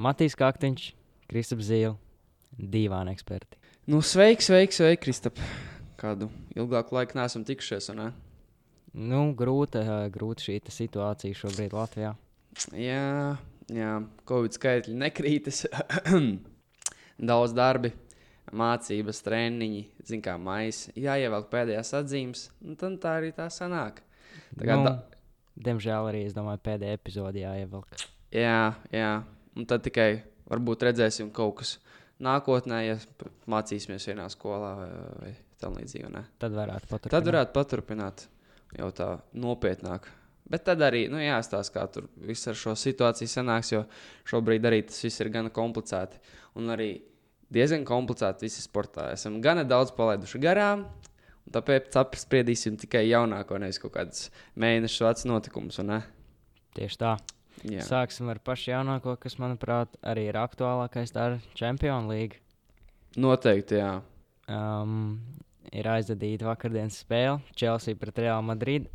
Matīs Kaktiņš, Kristaps Zīle, divāni eksperti. Nu, sveiki, sveiki, sveiki, Kristap. Kādu ilgāku laiku neesam tikušies, ne? Nu, grūta, grūta šī situācija šobrīd Latvijā. Jā, jā, Covid skaitļi nekrītas. Daudz darbi, mācības, treniņi, zin kā maisa. Jāievelk pēdējās atzīmes, un tad tā arī tā sanāk. Tā Nu, da... Diemžēl arī, es domāju, pēdējā epizodē jāievelk. Jā, jā, un tad tikai varbūt redzēsim kaut kas nākotnē, ja mācīsimies vienā skolā vai, vai tam līdzīgi. ne? Tad varētu paturpināt. Tad varētu paturpināt jau tā nopietnāk. Bet tad arī nu, jāstāsta, kā tur viss ar šo situāciju sanāks, jo šobrīd arī tas viss ir gana komplicēti. Un arī diezgan komplicēti visi sportā. Esam gana daudz palaiduši garām. un Tāpēc apspriedīsim tikai jaunāko, nevis kaut kādus mēnešu vecu notikumus. Tieši tā. Jā. Sāksim ar pašu jaunāko, kas, manuprāt, arī ir aktuālākais. Tā ir Champions League. Noteikti, jā. Um, ir aizvadīta vakardienas spēle Chelsea pret Real Madrid.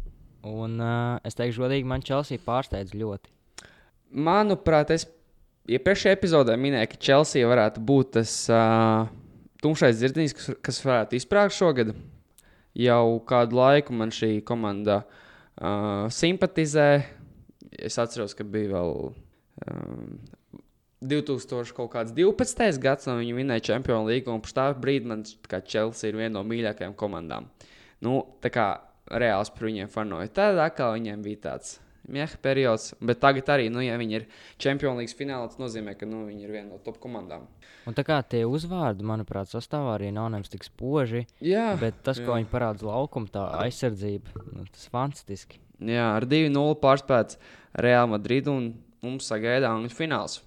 Un uh, es teikšu, godīgi, man Chelsea pārsteidz ļoti. Manuprāt, es iepriekšējā epizodē minēju, ka Chelsea varētu būt tas uh, tumšais dzirdījums, kas, kas varētu izprākt šogad. Jau kādu laiku man šī komanda uh, simpatizē. Es atceros, ka bija vēl um, 2012. gads, kad viņi vinēja Champions League, un pēc tā brīdi man kā Chelsea ir viena no mīļākajām komandām. Nu, tā kā reāls par viņiem fanoju. Tad atkal viņiem bija tāds mieha periods, bet tagad arī, nu, ja viņi ir Champions League finālā, tas nozīmē, ka nu, viņi ir viena no top komandām. Un tā kā tie uzvārdi, manuprāt, sastāvā arī nav nemaz tik spoži. Jā, Bet tas, ko jā. viņi parāda uz laukuma, tā aizsardzība, nu, tas fantastiski. Jā ar 2-0 pārspēts Real Madrid un mums sagaida Angļu fināls.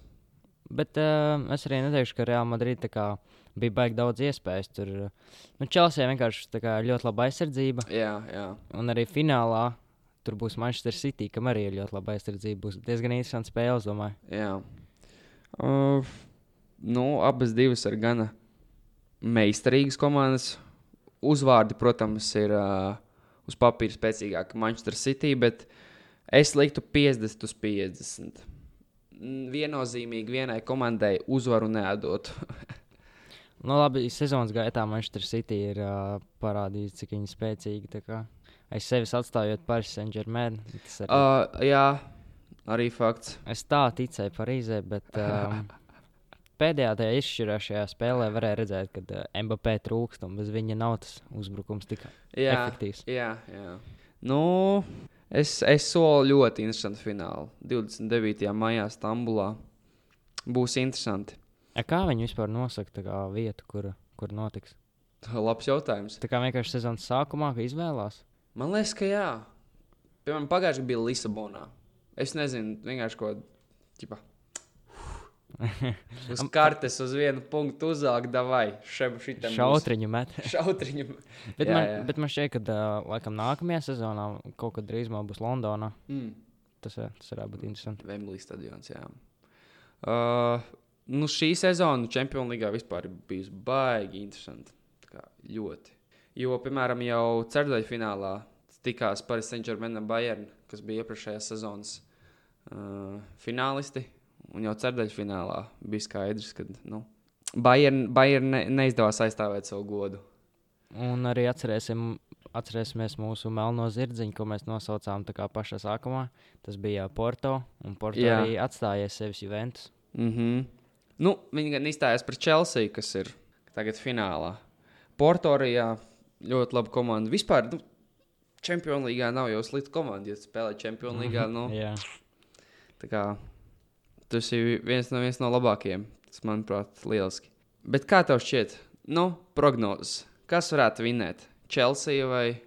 Bet uh, es arī neteikšu, ka Real Madrid kā bija baigi daudz iespējas. Tur nu, Chelsea vienkārši kā ļoti laba aizsardzība. Jā, jā. Un arī finālā tur būs Manchester City, kam arī ir ļoti laba aizsardzība. Būs diezgan interesants spēles, domāju. jā. Uh, nu, abas divas ir gana meistarīgas komandas. Uzvārdi, protams, ir uh, uz papīra spēcīgāki Manchester City, bet es liktu 50 uz 50. Mm, Viennozīmīgi vienai komandai uzvaru neatdot. Nu, labi, sezonas gaitā Manchester City ir uh, parādījis, cik viņi spēcīgi. Aiz sevis atstājot Paris Saint-Germain. arī- uh, jā, arī fakts. Es tā ticēju Parīzē, bet um, pēdējā tajā izšķirošajā spēlē varēja redzēt, ka uh, Mbappé trūkst un bez viņa nav tas uzbrukums tik Jā, efektīvs. jā, jā. Nu, es, es solu ļoti interesantu finālu. 29. maijā Stambulā būs interesanti. A, kā viņi vispār nosaka kā, vietu, kur, kur notiks? Labs jautājums. Tā kā vienkārši sezonas sākumā izvēlās. Man liekas, ka jā. Piemēram, pagājušajā gadā bija Lisabonā. Es nezinu, vienkārši ko tādu. Uz kartes uz vienu punktu uzsākt, vai šitam Šautriņu met. Šautriņu. bet, Jā, man, jā. bet man šķiet, ka uh, laikam nākamajā sezonā kaut kad drīzumā būs Londonā. Mm. Tas, tas varētu būt interesanti. Vemblīs stadions. Jā. Uh, nu šī sezona Champions League vispār ir bijusi baigi interesanti. Kā Ļoti. Jo, piemēram, jau ceturtajā finālā tikās Paris Saint-Germain un Bayern, kas bija iepriekšējās sezonas uh, finālisti. Un jau ceturtajā finālā bija skaidrs, ka nu, Bayern, Bayern ne, neizdevās aizstāvēt savu godu. Un arī atcerēsim, atcerēsimies mūsu melno zirdziņu, ko mēs nosaucām pašā sākumā. Tas bija Porto, un Porto Jā. arī atstāja sevis Juventus. Mm -hmm. nu, viņi gan izstājās par Chelsea, kas ir tagad finālā. Portorijā ļoti laba komanda. Vispār, nu, Champions League nav jau slikta komanda. Ja spēlē Champions League, nu, Jā. tā kā, tas ir viens no, viens no labākajiem. Tas, manuprāt, lieliski. Bet kā tev šķiet, nu, prognozes? Kas varētu vinēt? Chelsea vai,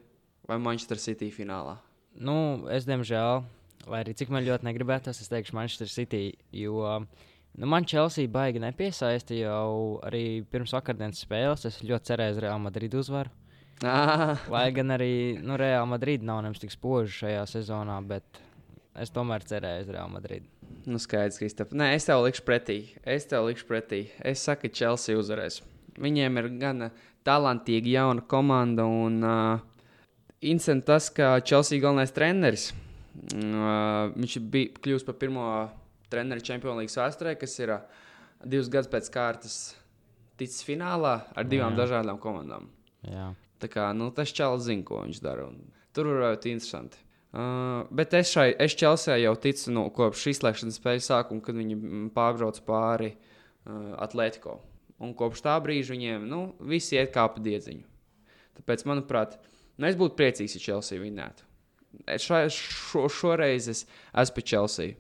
vai Manchester City finālā? Nu, es, diemžēl, lai arī cik man ļoti negribētos, es teikšu Manchester City, jo nu, man Chelsea baigi nepiesaista jau arī pirms vakardienas spēles. Es ļoti cerēju uz Real Madrid uzvaru. Ah, Lai gan arī nu, Real Madrid nav nemaz tik spoži šajā sezonā, bet es tomēr cerēju uz Real Madrid. Nu, skaidrs, Kristap. Nē, es tev likšu pretī. Es tev likšu pretī. Es saku, ka Chelsea uzvarēs. Viņiem ir gan talantīga jauna komanda, un uh, interesanti tas, ka Chelsea galvenais treneris. Uh, viņš bija kļuvis par pirmo treneris Champions League vēsturē, kas ir uh, divus gadus pēc kārtas ticis finālā ar divām Jā. dažādām komandām. Jā. Tā kā, nu, tas čels zina, ko viņš dara. Tur var būt interesanti. Uh, bet es šai es Chelsea jau ticu no kopš izslēgšanas spēles sākuma, kad viņi pārbrauc pāri uh, Atletico. Un kopš tā brīža viņiem nu, visi iet kā pa diedziņu. Tāpēc, manuprāt, nu, es būtu priecīgs, ja Chelsea vinnētu. Es Šo, šo, šoreiz es esmu pie Chelsea.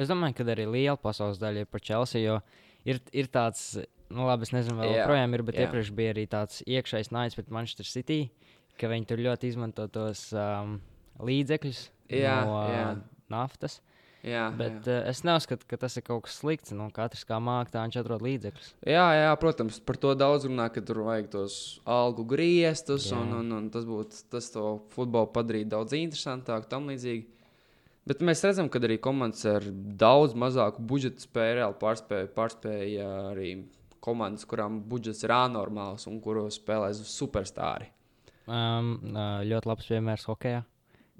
Es domāju, ka arī liela pasaules daļa ir par Chelsea. Jo ir, ir tāds, nu, labi, es nezinu, vēl Jā, joprojām ir, bet jā. iepriekš bija arī tāds iekšējs naids pret Manchester City, ka viņi tur ļoti izmanto tos um, līdzekļus Jā, no jā. naftas. Jā, Bet jā. uh, es neuzskatu, ka tas ir kaut kas slikts. Nu, katrs kā mākslinieks, tā viņš atrod līdzekļus. Jā, jā, protams, par to daudz runā, ka tur vajag tos algu griestus, Jā. un, un, un tas būtu tas to futbolu padarīt daudz interesantāku, tam līdzīgi. Bet mēs redzam, ka arī komandas ar daudz mazāku budžetu spēja reāli pārspēja, pārspēja arī komandas, kurām budžets ir anormāls un kuros spēlēs superstāri. Um, uh, ļoti labs piemērs hokeja.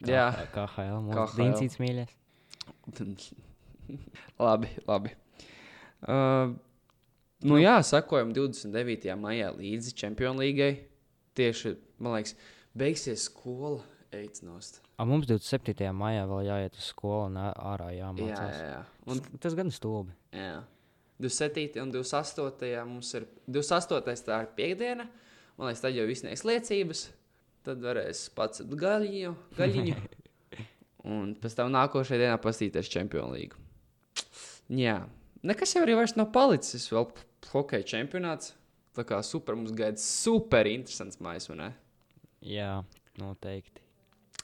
Jā. kā HL. Mūsu KHL. Diencīts mīļais. labi, labi. Uh, nu, jā, sakojam 29. maijā līdzi Champions League. Tieši, man liekas, beigsies skola, eic nost. A, mums 27. maijā vēl jāiet uz skolu un ārā Jā, jāmācās. jā, jā. Un, Un... Tas gan stulbi. jā. 27. un 28. mums ir 28. tā ir piekdiena. Man liekas, tad jau viss sniegs liecības. Tad varēs pats gaļiņu, gaļiņu. un pēc tam nākošajā dienā pastīties Champions League. Jā, nekas jau arī vairs nav palicis. Vēl hokeja čempionāts. Tā kā super, mums gaida super interesants mājas, vai ne? Jā, noteikti.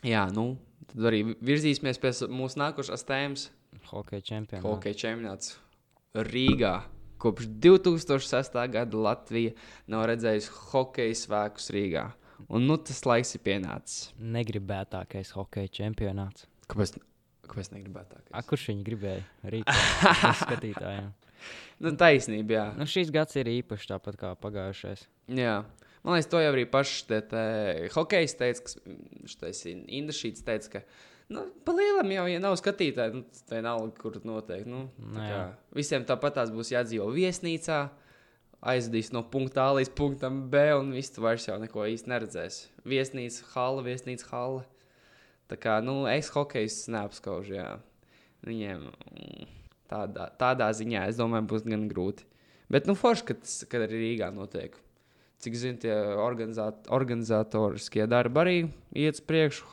Jā, nu, tad arī virzīsimies pie mūsu nākošās tēmas. Hokeja čempionāts. Hokeja čempionāts Rīgā. Kopš 2006. gada Latvija nav redzējusi hokeja spēkus Rīgā. Un nu, tas laiks ir pienācis. Negribētākais hokeja čempionāts. Kāpēc, kāpēc negribētu tā? A, kurš viņu gribēja? Rīgā skatītājiem. Nu, taisnība, jā. Nu, šīs gads ir īpašs tāpat kā pagājušais. jā. Man liekas, to jau arī pašs te, te, hokejs teica, kas šitais Indašīts teica, ka nu, pa lielam jau, ja nav skatītāji, nu, tā nav, kur noteikti. Nu, tā Nu, kā visiem tāpat tās būs jādzīvo viesnīcā, aizdīs no punkta A līdz punktam B, un viss tu vairs jau neko īsti neredzēs. Viesnīca, hala, viesnīca, hala. Tā kā, nu, es hokejs neapskaužu, jā. Viņiem mm, tādā, tādā ziņā, es domāju, būs gan grūti. Bet, nu, forši, ka tas kad arī Rīgā notiek. Cik zinu, tie organizāt, organizatoriskie darbi arī iet uz priekšu.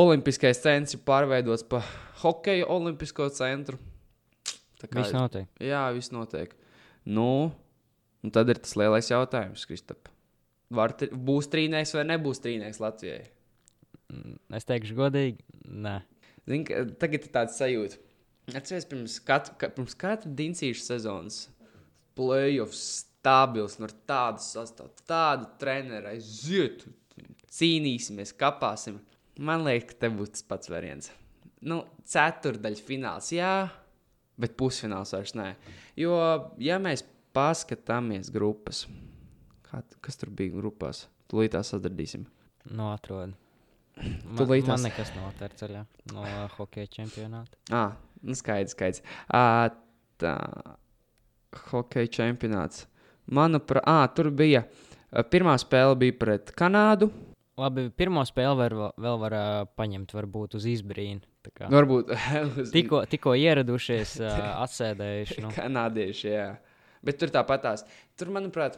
Olimpiskais centrs ir pārveidots par hokeja olimpisko centru. Tā Viss notiek. Jā, viss notiek. Nu, un tad ir tas lielais jautājums, Kristap. Var, būs trīnieks vai nebūs trīnieks Latvijai? Mm, Es teikšu, godīgi, nē. Zini, ka tagad ir tāds sajūta. Atcerieties, pirms katra, ka, pirms katra dincīša sezonas playoffs stabils, no tādas sastāvdaļas, tādu treneru aiziet, cīnīsimies, kapāsim. Man liekas, ka te būs tas pats variants. Nu, ceturdaļa fināls, jā, bet pusfināls vairs nē. Jo, ja mēs paskatāmies grupas, kā, kas tur bija grupās, tūlīt tās atradīsim. Nu, atrod. Man, Tūlīt man tās- nekas nav terceļā no uh, hokeja čempionāta. Ah, nu skaidrs, skaidrs. À, tā, hokeja čempionāts. Manuprāt, ah, tur bija. Pirmā spēle bija pret Kanādu. Labi, pirmo spēli var, vēl var uh, paņemt, varbūt uz izbrīnu. Varbūt uz Tikko, tikko ieradušies, uh, atsēdējuši. Nu. kanādieši. Jā. Bet tur tāpat tās. Tur, manuprāt,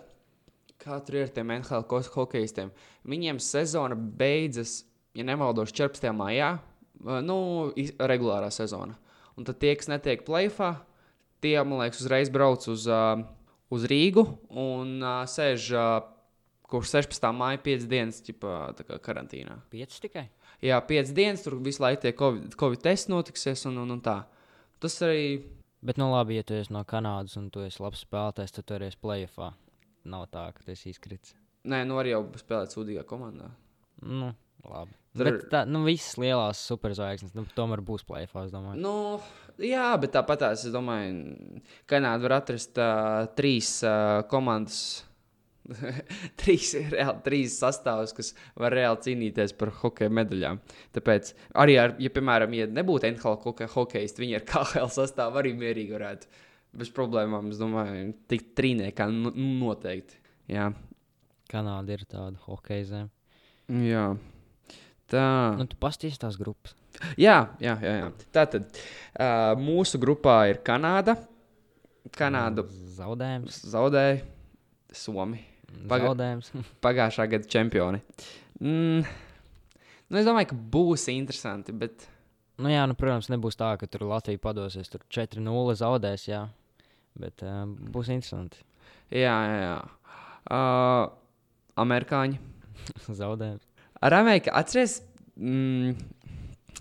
kā tur ir ar tiem NHL hokeistiem, viņiem sezona beidzas, ja nemaldos, 14. maijā. Nu, regulārā sezona. Un tad tie, kas netiek plēfā, tie, man liekas, uzreiz brauc uz, uh, uz Rīgu un uh, sēž uh, kopš 16. maija 5 dienas ķipā, tā kā karantīnā. Pieci tikai. Jā, 5 dienas tur visu laiku tie Covid, COVID tests notiksies un, un, un tā. Tas arī Bet, nu, labi, ja tu esi no Kanādas un tu esi labs spēlētājs, tad tu arī esi playoffā. Nav tā, ka tas izkrits. Nē, nu arī jau spēlēt sūdīgā komandā. Nu, labi. Tur Bet tā, nu, visas lielās superzvaigznes, nu, tomēr būs playoffā, es domāju. Nu, jā, bet tāpat tās, es domāju, Kanāda var atrast uh, trīs uh, komandas trīs, reāli, trīs sastāvus, kas var reāli cīnīties par hokeja medaļām. Tāpēc arī, ar, ja, piemēram, ja nebūtu NHL hokeja viņi ar KL sastāvu arī mierīgi varētu bez problēmām, es domāju, tikt trīniekā nu, noteikti. Jā. Kanāda ir tāda hokeja zeme. Jā. Tā. Nu, tu pasties tās grupas. Jā, jā, jā. jā. Tā tad uh, mūsu grupā ir Kanāda. Kanādu Zaudējums. zaudēja Somija. Paga- pagājušā gada čempioni. Mm, nu, es domāju, ka būs interesanti, bet nu, jā, nu, protams, nebūs tā, ka tur Latvija padosies. Tur 4-0 zaudēs, jā. Bet uh, būs interesanti. jā, jā. jā. Uh, amerikāņi. Zaudējums. Ar Ameriku atceries, mm,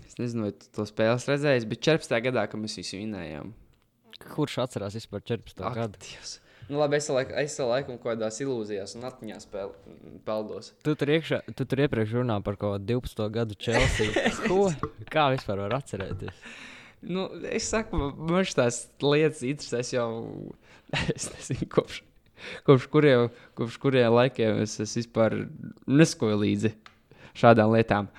es nezinu, vai tu to spēles redzējis, bet 14. gadā, kad mēs visi vinējām. Kurš atcerās vispār 14. Ak, gadu? Dievs. Nu, labi, es laikam, es laikam kaut kādās ilūzijās un atmiņās spēl, peldos. Tu tur, iekšā, tu tur iepriekš runā par kaut kādu 12. gadu Chelsea. Ko? Kā vispār var atcerēties? Nu, es saku, man- šīs lietas interesē. Es jau es nezinu, kopš, kopš, kuriem, kopš kuriem laikiem es, es vispār neskoju līdzi šādām lietām.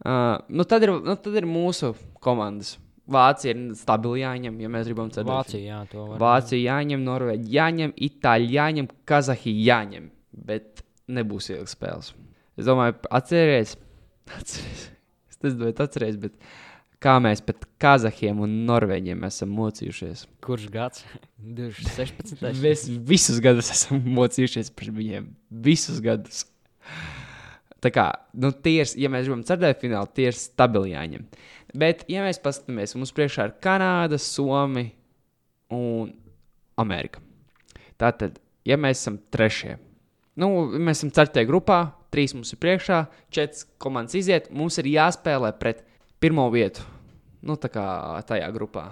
Uh, nu, tad, ir, nu, tad ir mūsu komandas. Vācija ir stabili jāņem, ja mēs gribam ceļot. Vācija, jā, to var. Vācija jāņem, Norvēģija jāņem, Itāļija jāņem, Kazahija jāņem. Bet nebūs ilgas spēles. Es domāju, atcerieties, atcerieties. Es nezinu, atcerieties, bet kā mēs pret Kazahiem un Norvēģiem esam mocījušies. Kurš gads? 2016. Mēs visus gadus esam mocījušies par viņiem. Visus gadus. Tā kā, nu, tie ir, ja mēs gribam ceļot finālā, tie ir stabili jāņem. Bet, ja mēs paskatāmies, mums priekšā ir Kanāda, Somija un Amerika. Tātad, ja mēs esam trešie, nu, mēs esam ceturtajā grupā, trīs mums ir priekšā, četras komandas iziet, mums ir jāspēlē pret pirmo vietu. Nu, tā kā tajā grupā.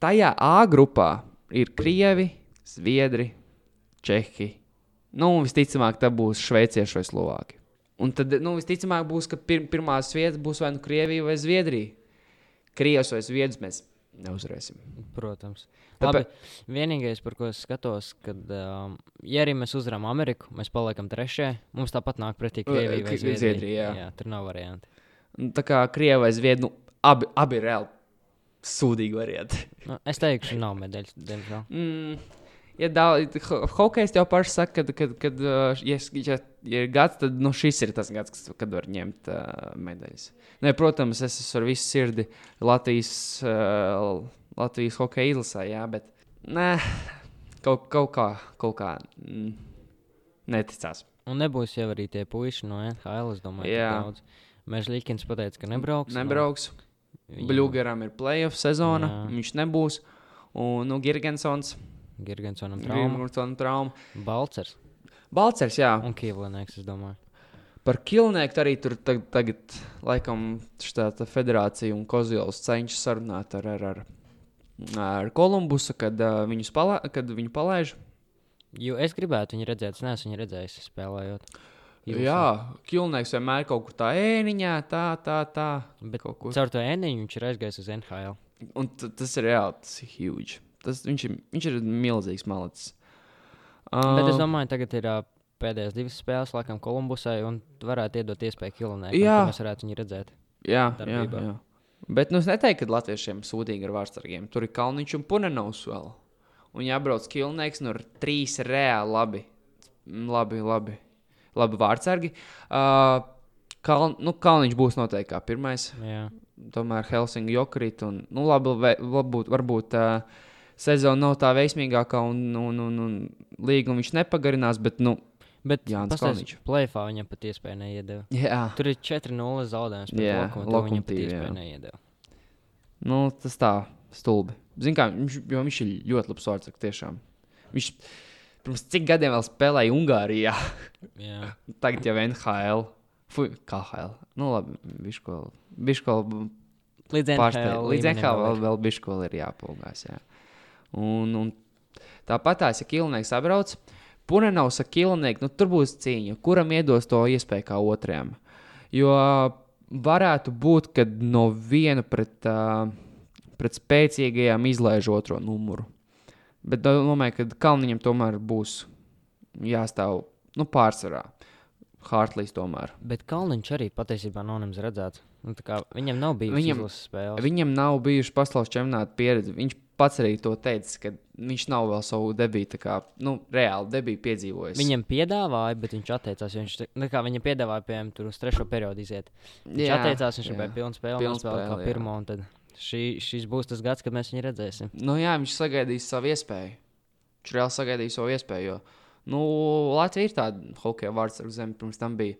Tajā A grupā ir Krievi, Zviedri, Čehi. Nu, visticamāk, tā būs Šveicieši vai Slovāki. Un tad, nu, visticamāk, būs, ka pir pirmās vietas būs vai nu Krievija vai Zviedrija. Krievijas vai Zviedrijas mēs neuzvarēsim. Protams. Tāpēc- Labi, vienīgais, par ko es skatos, kad, um, ja arī mēs uzvarām Ameriku, mēs paliekam trešie, mums tāpat nāk pretī Krievija vai Zviedrija. Zviedrija, jā. jā, tur nav varianti. Tā kā Krievija vai Zviedrija, nu, abi, abi reāli sūdīgi varianti. Nu, es teikšu, nav medaļas, diemžēl. Mm, ja daudz, ho hokejs jau pašs saka, ka, kad, kad uh, ja, ja, ja ir gads, tad nu, šis ir tas gads, kas, kad var ņemt uh, medaļas. Nē, protams, es esmu ar visu sirdi Latvijas, uh, Latvijas hokeja izlasē, jā, bet nē, kaut, kaut kā, kaut kā mm, neticās. Un nebūs jau arī tie puiši no NHL, es domāju, Jā. daudz. Mēs Līkins pateica, ka nebrauks. Nebrauks. Nu, Bluegaram ir playoff sezona, Jā. viņš nebūs. Un nu, Girgensons, Girgensonam trauma. Girgensons trauma. Balcers Balcers, jā. un Kīvlinieks, es domāju. Par Kilnieku arī tur tag, tagad, laikam, šī federācija un Kozils cenšas sarunāt ar, ar, ar, ar Kolumbusu, kad, uh, pala, kad viņu palaiž. Jo es gribētu viņu redzēt, es neesmu viņu redzējis spēlējot. Ilsi. Jā, Kilnieks vienmēr kaut kur tā ēniņā, tā, tā, tā. Bet caur to ēniņu viņš ir aizgājis uz NHL. Un tas ir reāli, tas ir huge. Tas, viņš, ir, viņš ir milzīgs malicis. Bet es Uh, domāju, tagad ir ā, pēdējās divas spēles, laikam, Kolumbusai, un varētu iedot iespēju Kilniekam, Jā. mēs varētu viņu redzēt. jā, jā, darbībā. jā. Bet nu, es neteiktu, ka latviešiem sūdīgi ar vārdsargiem. Tur ir Kalniņš un Punenovs vēl. Un jābrauc Kilnieks, nu ir trīs reāli labi. Labi, labi. Labi vārdsargi. Uh, Kal, nu, Kalniņš būs noteikti kā pirmais. Jā. Tomēr Helsinki jokrīt. Un, nu, labi, varbūt, varbūt uh, sezona nav tā veiksmīgākā un, un, un, un līgumu viņš nepagarinās, bet, nu, Bet Jānis Kalniņš. plēfā viņam pat iespēju neiedeva. jā. Tur ir 4-0 zaudējums. Jā, Lokomotīvu, Viņam pat iespēju jā. neiedeva. Nu, tas tā stulbi. Ziniet, kā viņš, jo viņš ir ļoti labs vārdsargs. Tiešām. Viņš pirms cik gadiem vēl spēlēja Ungārijā. Jā. Tagad jau NHL. Fui, KHL. Nu, labi, Biškola. Biškola Līdz. NHL. Līdz līmenim NHL vēl, vēl Biškola ir jāpilgās. Jā. Un, un tāpat tās, ja Kilnieks apbrauc, Punenovs ar Kilnieku, nu, tur būs cīņa. Kuram iedos to iespēju kā otrajam? Jo varētu būt, ka no viena pret, uh, pret spēcīgajām izlaiž otro numuru. Bet domāju, ka Kalniņam tomēr būs jāstāv nu, pārsvarā. Hartlīs tomēr. Bet Kalniņš arī patiesībā nav redzēts. Nu, viņam nav bijis Viņam- izlases spēles. Viņam nav bijuši pasaules čempionāta pieredze. Viņš pats arī to teica, ka viņš nav vēl savu debītu, kā nu, reāli debītu piedzīvojis. Viņam piedāvāja, bet viņš atteicās. Viņš, nu, kā, viņam piedāvāja, piemēram, tur uz trešo periodu iziet. Viņš jā, atteicās, viņš gribēja pilnu spēli, Pilnu spēli kā pirmo. Tad šī, šis būs tas gads, kad mēs viņu redzēsim. Nu, jā, viņš sagaidīs savu iespēju. Viņš reāli sagaidīja savu iespēju. Jo, nu, Latvija ir tāda hokeja vārds ar zemi. Pirms tam bija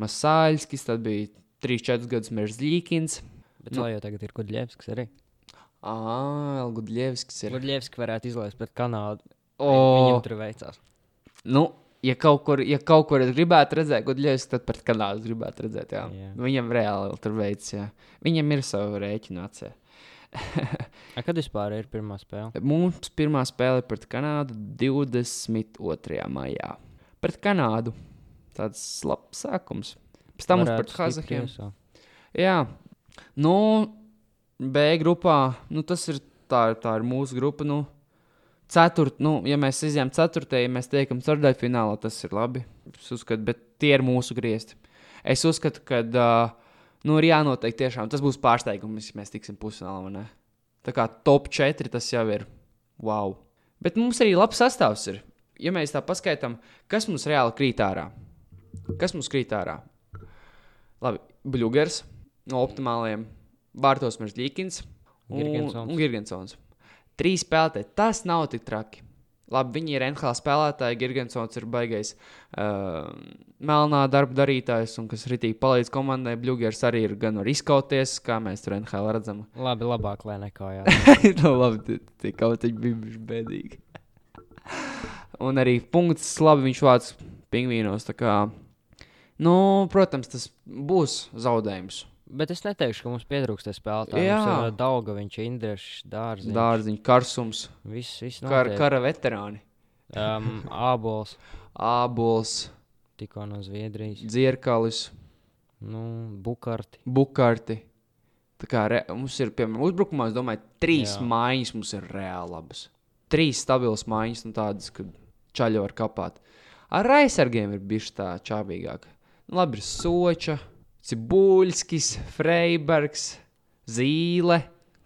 Masāļskis, tad bija 3-4 gadus Merzlīkins. Bet Nu. nu. jau tagad ir Gudļevskis arī. Ah, Gudļevskis ir. Gudļevskis varētu izlaist pret Kanādu. O, Viņam tur veicās. nu, ja kaut kur, ja kaut kur es gribētu redzēt Gudļevskis, tad pret Kanādu gribētu redzēt. Jā. Jā. Viņam reāli tur veids, jā. Viņam ir savu rēķinu acē. A, kad vispār ir pirmā spēle? Mums pirmā spēle ir pret Kanādu 22. maijā. Pret Kanādu. Tāds labs sākums. Pēc tam mums pret iesākt. Jā, nu, B grupā, nu, tas ir tā, tā ir mūsu grupa. Nu, Ceturt, nu, ja mēs izjām ceturtajā, ja mēs tiekam ceturtajā finālā, tas ir labi. Es uzskatu, bet tie ir mūsu griezti. Es uzskatu, ka uh, nu, ir jānotiek tiešām. Tas būs pārsteigums, ja mēs tiksim pusfinālā. Tā kā top 4 tas jau ir. Wow! Bet mums arī labs sastāvs ir. Ja mēs tā paskaidām, kas mums reāli krīt ārā. Kas mums krīt ārā? Labi, Bluegers no optimāliem, Bārtos Meržģīkins un un Girgensons. Trīs spēlētāji, tas nav tik traki. Labi, viņi ir NHL spēlētāji, Girgensons ir baigais uh, melnā darba darītājs, un kas ritīgi palīdz komandai. Bluegers arī ir gan var izkauties, kā mēs tur NHL redzam. Labi, labāk, lai nekā jā. nu, labi, tie, kaut kādi bija bēdīgi. Un arī punkts, labi, viņš vāc pingvīnos. nu, protams, tas būs zaudējums. Bet es neteikšu, ka mums pietrūkst spēlētāji. Jā. Ir Dauga, viņš ir Indrišs, Dārziņš. Dārziņš, karsums, Viss, viss kar, kara veterāni, Um, Ābols ābols, tikko no Zviedrijas. dzirkalis, Nu, Bukarti. bukārti. Tā kā re, mums ir, piemēram, uzbrukumā, es domāju, trīs Jā. Mājiņas mums ir reāli labas. Trīs stabilas mājiņas, un tādas, kad čaļi var kapāt. Ar aizsargiem ir bijis tā čābīgāk. Nu, labi, ir Soča, Cibulskis, Freibergs, Zīle,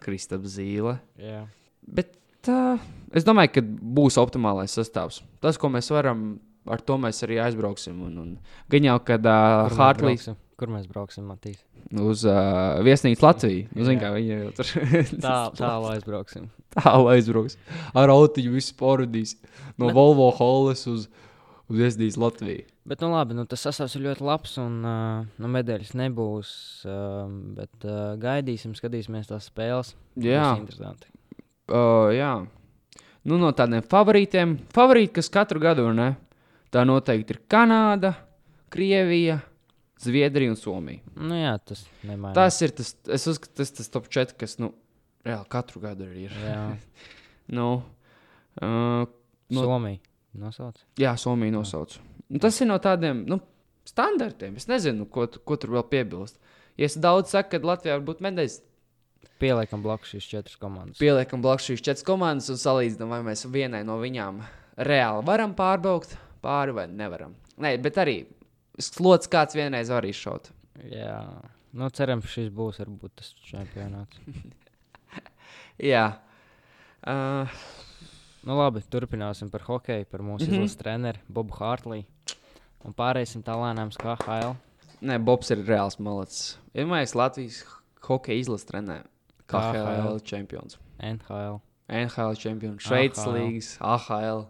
Kristaps Zīle. Jā. Bet tā, es domāju, ka būs optimālais sastāvs. Tas, ko mēs varam, ar to mēs arī aizbrauksim. Un, un gan jau, kad uh, Kur mēs Hartlīs? Kur mēs brauksim, Matīs? uz uh, viesnīcu Latviju. Nu, zin, viņi jau tur Tā, tālu aizbrauksim. tālu aizbrauks. Ar autiņu visu pārādīs. No Bet- Volvo Halles uz, uz viesnīcu Latviju. Bet, nu, labi, nu, tas ir ļoti labs, un uh, nu, medaļas nebūs. Uh, bet uh, gaidīsim, skatīsimies tās spēles. Jā, interesanti. uh, jā. Nu, no tādiem favorītiem, favorīti, kas katru gadu ir, ne? tā noteikti ir Kanāda, Krievija, Zviedrija un Somija. Nu, jā, tas nemainās. Tas ir tas, es uzskatu, tas tas top 4, kas, nu, reāli katru gadu ir. Jā, Nu, uh, no... Somija. Nosauc. jā, Somija nosauc. Un tas ir no tādiem, nu, standartiem. Es nezinu, ko, tu- ko tur vēl piebilst. Ja es daudz saku, ka Latvijā var būt medaļas, Pieliekam blakus šīs četras komandas. pieliekam blakus šīs četras komandas un salīdzinām, vai mēs vienai no viņām reāli varam pārbraukt pāri vai nevaram. Nē, bet arī slots kāds vienreiz var izšaut. Jā, nu, cerams, šis būs varbūt tas čempionāts. Jā. Uh, Nu, labi, turpināsim par hokeju, par mūsu mm. -hmm. izlases treneru Bobu Hārtlī. Un pāriesim tā lēnām uz KHL. nē, Bobs ir reāls malacis. Vienmēr Latvijas hokeja izlases trenē. KHL čempions. NHL. NHL čempions, Šveices līnijas, AHL.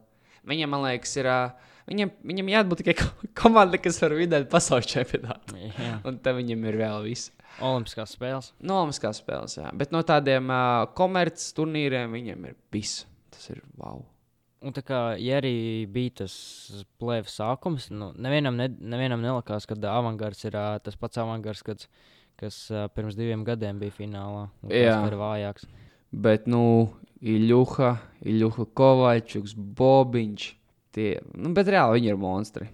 Viņam, man liekas, ir. ā, Viņam, viņam jābūt tikai ko- komandai, kas var vidēt pasaules čempionātu. Jā. Un te viņam ir vēl viss. Olimpiskās spēles. No Olimpiskās spēles, jā. Bet no tādiem uh, komerces turnīriem viņam ir viss. Tas ir wow. Un tā kā ja arī bija tas plēves sākums, nu, nevienam, ne, nevienam nelikās, ka avangards ir ā, tas pats avangards, kas, kas ā, pirms diviem gadiem bija finālā. kas Jā. Ir vājāks. Bet, nu, Iljuha, Iljuha Kovačuks, Bobiņš. Tie, nu, bet reāli viņi ir monstri.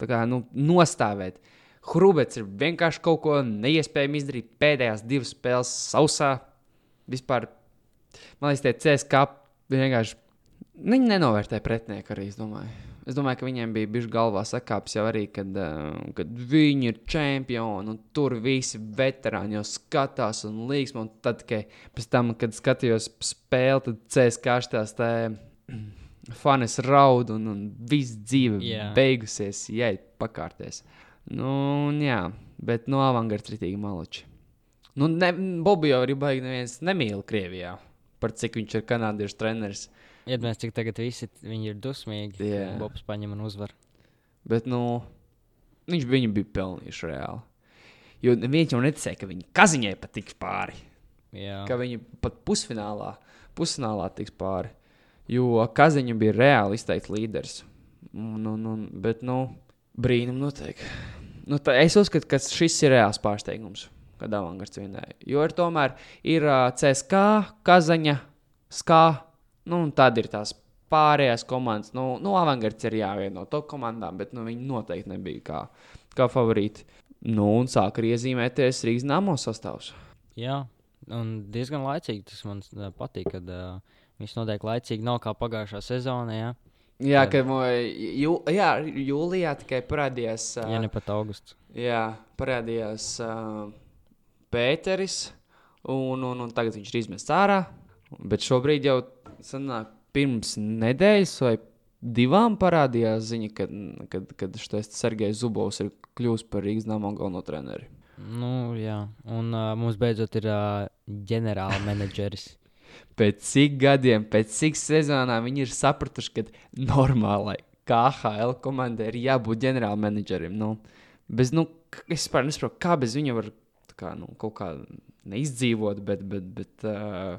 Tā kā, nu, nostāvēt. Hrubets ir vienkārši kaut ko neiespējami izdarīt. Pēdējās divas spēles sausā. Vispār, man liekas, tie CSK vienkārši. Viņi nenovērtē pretinieku arī, es domāju. Es domāju, ka viņiem bija bijis galvā sakāps jau arī, kad, uh, kad viņi ir čempioni un tur visi veterāni jau skatās un līgsmo. Un tad, kad pēc tam, kad skatījos spēli, tad CSK tās tā fanis raud un, un viss dzīve Jā. beigusies, jai pakārties. Nu, un jā, bet no avangarda ritīgi maloči. Nu, ne, Bobu jau arī baigi neviens nemīl Krievijā, par cik viņš ir kanādiešu treneris. Iedomājieties, cik tagad visi viņi ir dusmīgi. Yeah. Bobs paņem un uzvar. Bet, nu, viņš viņu bija pelnījuši reāli. Jo neviens jau neticēja, ka viņi kaziņai pat tiks pāri. Jā. Ka viņi pat pusfinālā, pusfinālā tiks pāri. Jo kaziņa bija reāli izteikts līderis. Un, un, un, bet, nu, brīnum notiek. Nu, tā, es uzskatu, ka šis ir reāls pārsteigums, kad avangards vienēja. Jo ir tomēr ir uh, CSK, Kazaņa, SKA, nu, un tad ir tās pārējās komandas. Nu, nu avangards ir jāvieno no top komandām, bet nu, viņi noteikti nebija kā, kā favorīti. Nu, un sāk arī iezīmēties Rīgas namo sastāvs. Jā. Un diezgan laicīgi tas man uh, patīk, kad uh, viss notiek laicīgi. Nav kā pagājušā sezonā, ja, Jā, Jā. ka jū, jā, jūlijā tikai parādījās. ā, ja ne pat augusts. Jā, parādījās uh, Pēteris, un, un, un tagad viņš ir izmests ārā. Bet šobrīd jau sanāk, pirms nedēļas vai divām parādījās ziņa, kad, kad, kad šis Sergejs Zubovs ir kļuvis par Rīgas nama galveno treneri. Nu, jā. Un uh, mums beidzot ir uh, ģenerāla menedžeris. Pēc cik gadiem, pēc cik sezonām viņi ir sapratuši, ka normālai KHL komandai ir jābūt ģenerālmenedžerim. Nu, bez, nu, es vispār nesaprotu, kā bez viņa var kā, nu, kaut kā neizdzīvot, bet, bet, bet uh,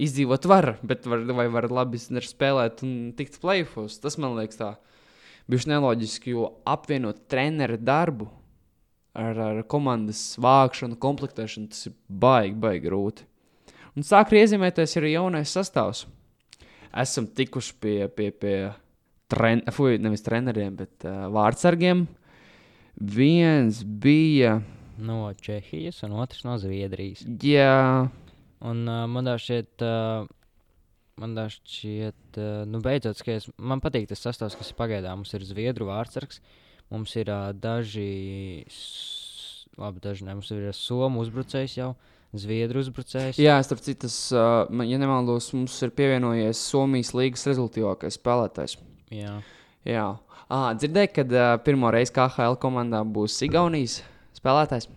izdzīvot var, bet var, vai var labi spēlēt un tikt plēfos. Tas man liekas tā, bija neloģiski, jo apvienot treneru darbu ar, ar komandas vākšanu, komplektēšanu, tas ir baigi, baigi grūti. Un sāk iezīmēties arī jaunais sastāvs. Esam tikuši pie, pie, pie tren, fuj, nevis treneriem, bet uh, vārdsargiem. Viens bija. No Čehijas, un otrs no Zviedrijas. Jā, Un uh, man šķiet, uh, man šķiet, uh, nu, beidzot, ka es, man patīk tas sastāvs, kas ir pagaidām. Mums ir Zviedru vārdsargs, mums ir uh, daži, labi, daži ne, mums ir Somu uzbrucējs jau, Zviedru uzbrucējs. jā starp citu, uh, man- ja nemaldos, mums ir pievienojies Somijas līgas rezultātīvākais spēlētājs. Jā. Jā, ah, dzirdēju, ka uh, pirmo reizi KHL komandā būs Igaunijas spēlētājs.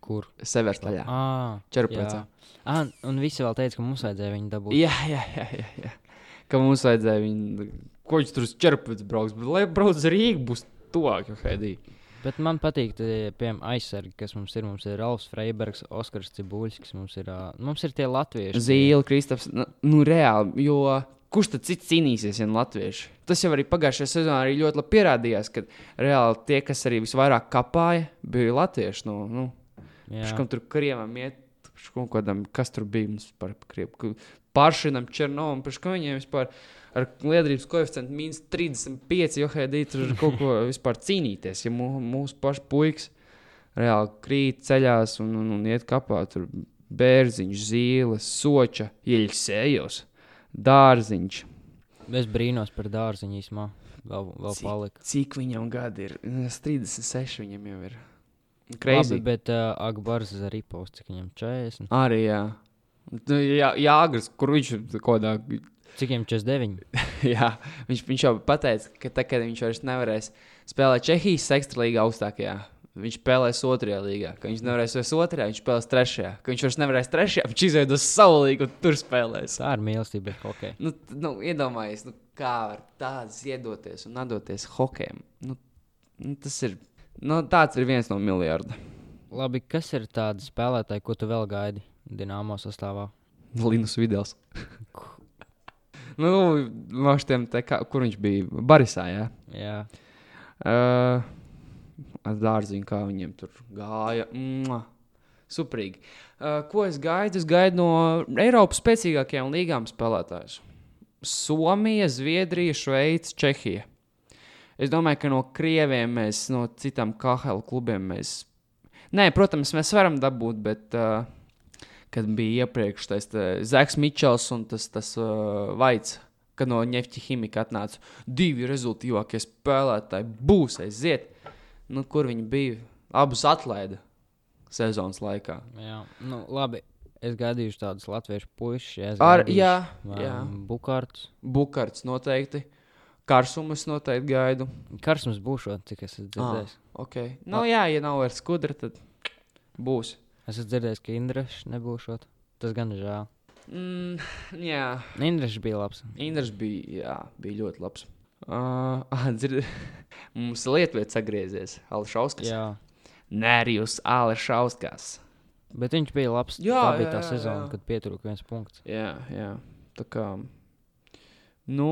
Kur? Severs Taļā. Ah, Čerprecā. Ah, un visi vēl teica, ka mums vajadzēja viņu dabūt. Jā, jā, jā, jā, jā. Ka mums vajadzēja viņu, ko viņš tur uz ķerpēc brauks, bet lai brauc uz Rīgu, būs tuvāk, Hedī. Bet man patīk, tie, piemēram, aizsargi, kas mums ir. Mums ir Ralfs Freibergs, Oskars Cibuļskis, mums ir, mums ir tie latvieši. Zīle, Kristofs, nu, nu reāli, jo kurš tad cits cīnīsies, ja ne latvieši? Tas jau arī pagājušajā sezonā arī ļoti labi pierādījās, ka reāli tie, kas arī visvairāk kapāja, bija latvieši. Nu, nu. Kam tur krievam iet, kaut kādam, kas tur bija mums par krievu. Pāršinam, Černovam, pēc kā viņiem vispār ar liederības koeficientu mīnus 35, jo Hedī tur ir kaut ko vispār cīnīties. Ja mū, mūsu paši puikas reāli krīt ceļās un, un, un iet kapā, tur bērziņš, zīles, soča, ieļsējos, dārziņš. Es brīnos par dārziņu īsumā. Vēl, vēl Cik? palika. Cik viņam gadi ir? Es 36 viņam jau ir. Labi, Crazy. bet uh, Agbars arī paust, cik viņam 40. Arī jā. Nu, jā, Jāgars, kur viņš kaut kādā Cik viņam 49? Jā, viņš, viņš jau pateica, ka tā, kad viņš vairs nevarēs spēlēt Čehijas ekstralīgā augstākajā, viņš spēlēs otrajā līgā. Ka viņš nevarēs vairs otrajā, viņš spēlēs trešajā. Ka viņš vairs nevarēs trešajā, viņš izveidos savu līgu un tur spēlēs. Tā ir mīlestība, bet ok. Nu, nu, iedomājies, nu, kā var tāds iedoties un atdoties hokejam. Nu, nu, tas ir, nu, tāds ir viens no miljardiem. Labi, kas ir tādi spēlētāji, ko tu vēl gaidi Dienāmo sastāvā? Linus Vidals. nu, no šiem te, kā, kur viņš bija? Barisā, jā. Jā, Uh, dārziņu, kā viņiem tur gāja. Mua. Suprīgi. Uh, ko es gaidu? Es gaidu no Eiropas spēcīgākajām līgām spēlētājus. Somija, Zviedrija, Šveice, Čehija. Es domāju, ka no krieviem mēs, no citām KHL klubiem mēs. Nē, protams, mēs varam dabūt, bet uh, kad bija iepriekš tas Zaks Mičels un tas, tas uh, Vaits, kad no Nefta ķīmija atnāca divi rezultātīvākie spēlētāji. Būs aiziet, nu, kur viņi bija. Abus atlaida sezonas laikā. Jā, nu, labi. Es gaidīju tādus latviešu puikas, ja es Ar, gaidīšu, jā, um, jā. Bukārts. Bukārts noteikti. Karsumus noteikti gaidu. Karsmas būšot, cik es esmu dzirdējis. Okay. Nu, jā, ja nav vairs skudra, tad būs. Es esmu dzirdējis, ka Indrišs nebūšot. Tas gan ir žēl. Mm, jā, Indrišs bija labs. Indrs bija, jā, bija ļoti labs. Uh, ah, dzird... Mums lietvietas atgriezies. Alšauskas. Jā, Nērijus Alšauskas. bet viņš bija labs. Jā, Tā bija jā, tā jā, sezona, jā. kad pietrūka viens punkts. Jā, jā. Tā kā. Nu,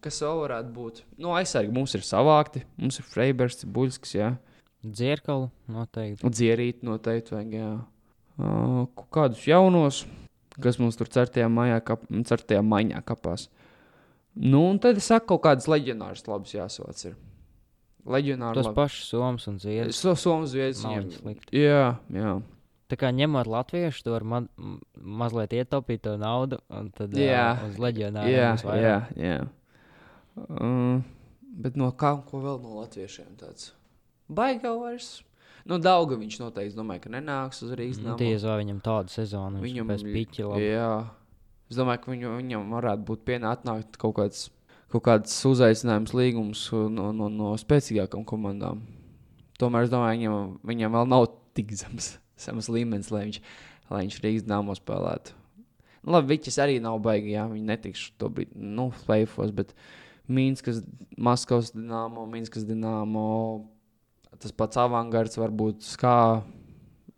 kas vēl varētu būt? Nu, aizsargi mums ir savākti. Mums ir Freibers, Buļskis. Dzirkalu noteikti. Dzierīt noteikti vajag, jā. Uh, kādus jaunos, kas mums tur certajā maijā, kap, certajā maiņā kapās. Nu, un tad es saku, kaut kādas leģionāras labas jāsauc. Ir. Leģionāri Tos labi. pašus Somijas un Zviedrijas. So, Somijas zviedrs. Nav viņiem- viņi slikti. Jā, jā. Tā kā ņemot latviešu, tu vari ma mazliet ietaupīt to naudu, un tad Jā. uh, uz leģionāriem Jā, jā, jā. Uh, bet no kā ko vēl no latviešiem tāds? Baigā vairs. Nu, Dauga viņš noteikti domāju, ka nenāks uz Rīgas. Nu, namu. Tiesa, vai viņam tāda sezona, viņš Viņam pēc piķa labi. Jā, es domāju, ka viņu, viņam varētu būt pienākt kaut kāds, kaut kāds uzaicinājums līgums no, no, no spēcīgākām komandām. Tomēr es domāju, viņam, viņam vēl nav tik zems, zems līmenis, lai viņš, lai viņš Rīgas dāmas spēlētu. Nu, labi, Viņas arī nav baigi, jā, viņi netiks to brīdi, nu, plēfos, bet Mīnskas, Maskavas dīnāmo, Mīnskas dīnāmo, tas pats avangards varbūt skā.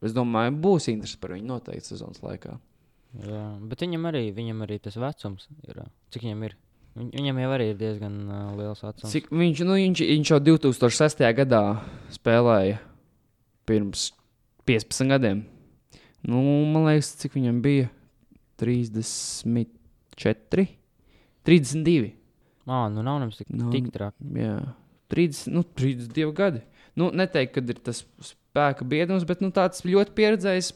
Es domāju, būs interesi par viņu noteikti sezonas laikā. Jā, bet viņam arī, viņam arī tas vecums ir. Cik viņam ir? Viņ, viņam jau arī ir diezgan uh, liels vecums. Cik viņš, nu, viņš, viņš jau 2006. gadā spēlēja pirms 15 gadiem. Nu, man liekas, cik viņam bija 34, 32. Ā, nu nav nemaz tik, Nu, tik traki. Jā, 30, nu, 32 gadi. Nu, neteiktu, ka ir tas spēka biedrs, bet nu, tāds ļoti pieredzējis,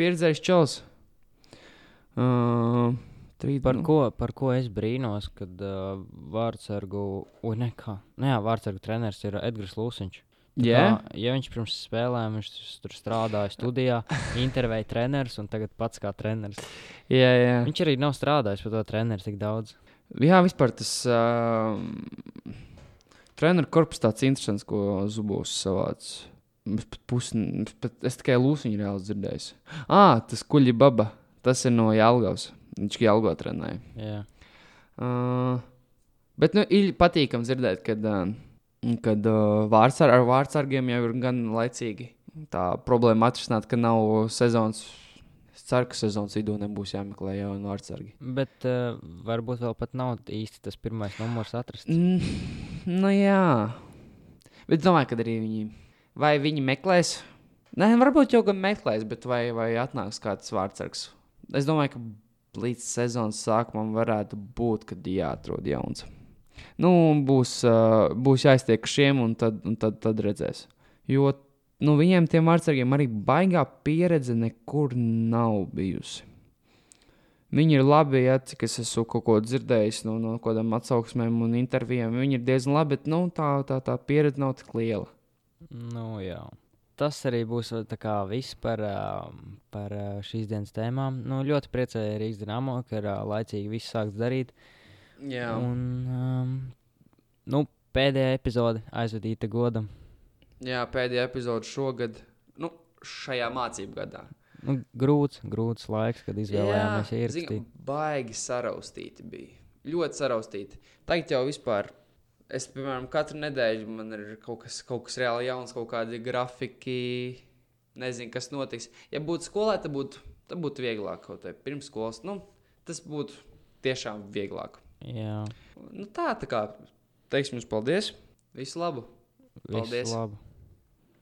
pieredzējis čels. Uh, trīd, Par, nu, ko, par ko es brīnos, kad uh, vārdsargu, oi, nekā. Nu, jā, vārdsargu treneris ir Edgars Lūsiņš. Jā? Kā, ja viņš pirms spēlēm viņš tur strādāja studijā, intervēja trenerus un tagad pats kā treneris. Jā, jā. Viņš arī nav strādājis par to treneru tik daudz. Jā, vispār tas uh, treneru korpus tāds interesants, ko Zubovs pat- es tikai lūsiņu reāli dzirdēju. Ah, tas kuģi baba. Tas ir no Jālgavas. Viņš Jālgo trenēja. Jā. Uh, bet, nu, ir patīkami dzirdēt, kad, uh, kad uh, vārdsar, ar vārdsargiem jau ir gan laicīgi tā problēma atrisināt, ka nav sezonas. Es ceru, ka sezonas vidū nebūs jāmeklē jauni vārdsargi. Bet uh, varbūt vēl pat nav īsti tas pirmais numurs atrasts. Mm, nu, jā. Bet domāju, ka arī viņi. Vai viņi meklēs? Nē, varbūt jau gan meklēs, bet vai, vai atnāks kāds vārdsargs? Es domāju, ka līdz sezonas sākumam varētu būt, kad jāatrod jauns. Nu, būs, būs jāiztiek šiem, un tad, un tad, tad redzēs. Jo nu, viņiem, tiem vārdsargiem, arī baigā pieredze nekur nav bijusi. Viņi ir labi, ja cik es esmu kaut ko dzirdējis no, no kādām atsauksmēm un intervijām. Viņi ir diezgan labi, bet nu, tā, tā, tā pieredze nav tik liela. Nu, jā. Tas arī būs uh, kā viss par, ā, par ā, šīs dienas tēmām. Nu, ļoti priecēju Rīgas dīnāmo, ka ir ā, laicīgi viss sāks darīt. Jā, Un, um, nu, pēdējā epizode aizvadīta godam. Jā pēdējā epizode šogad, nu, šajā mācību gadā. Nu, grūts, grūts laiks, kad izvēlējāmies ierakstīt. baigi saraustīti bija. Ļoti saraustīti. Tagad jau vispār. Es, piemēram, katru nedēļu man ir kaut kas, kaut kas reāli jauns, kaut kādi grafiki. Nezinu, kas notiks. Ja būtu skolā, tad būtu, tad būtu vieglāk kaut kā pirms skolas. Nu, tas būtu tiešām vieglāk. Jā, Nu, tā, tā kā teiksim jums paldies. Visu labu! Paldies. labi.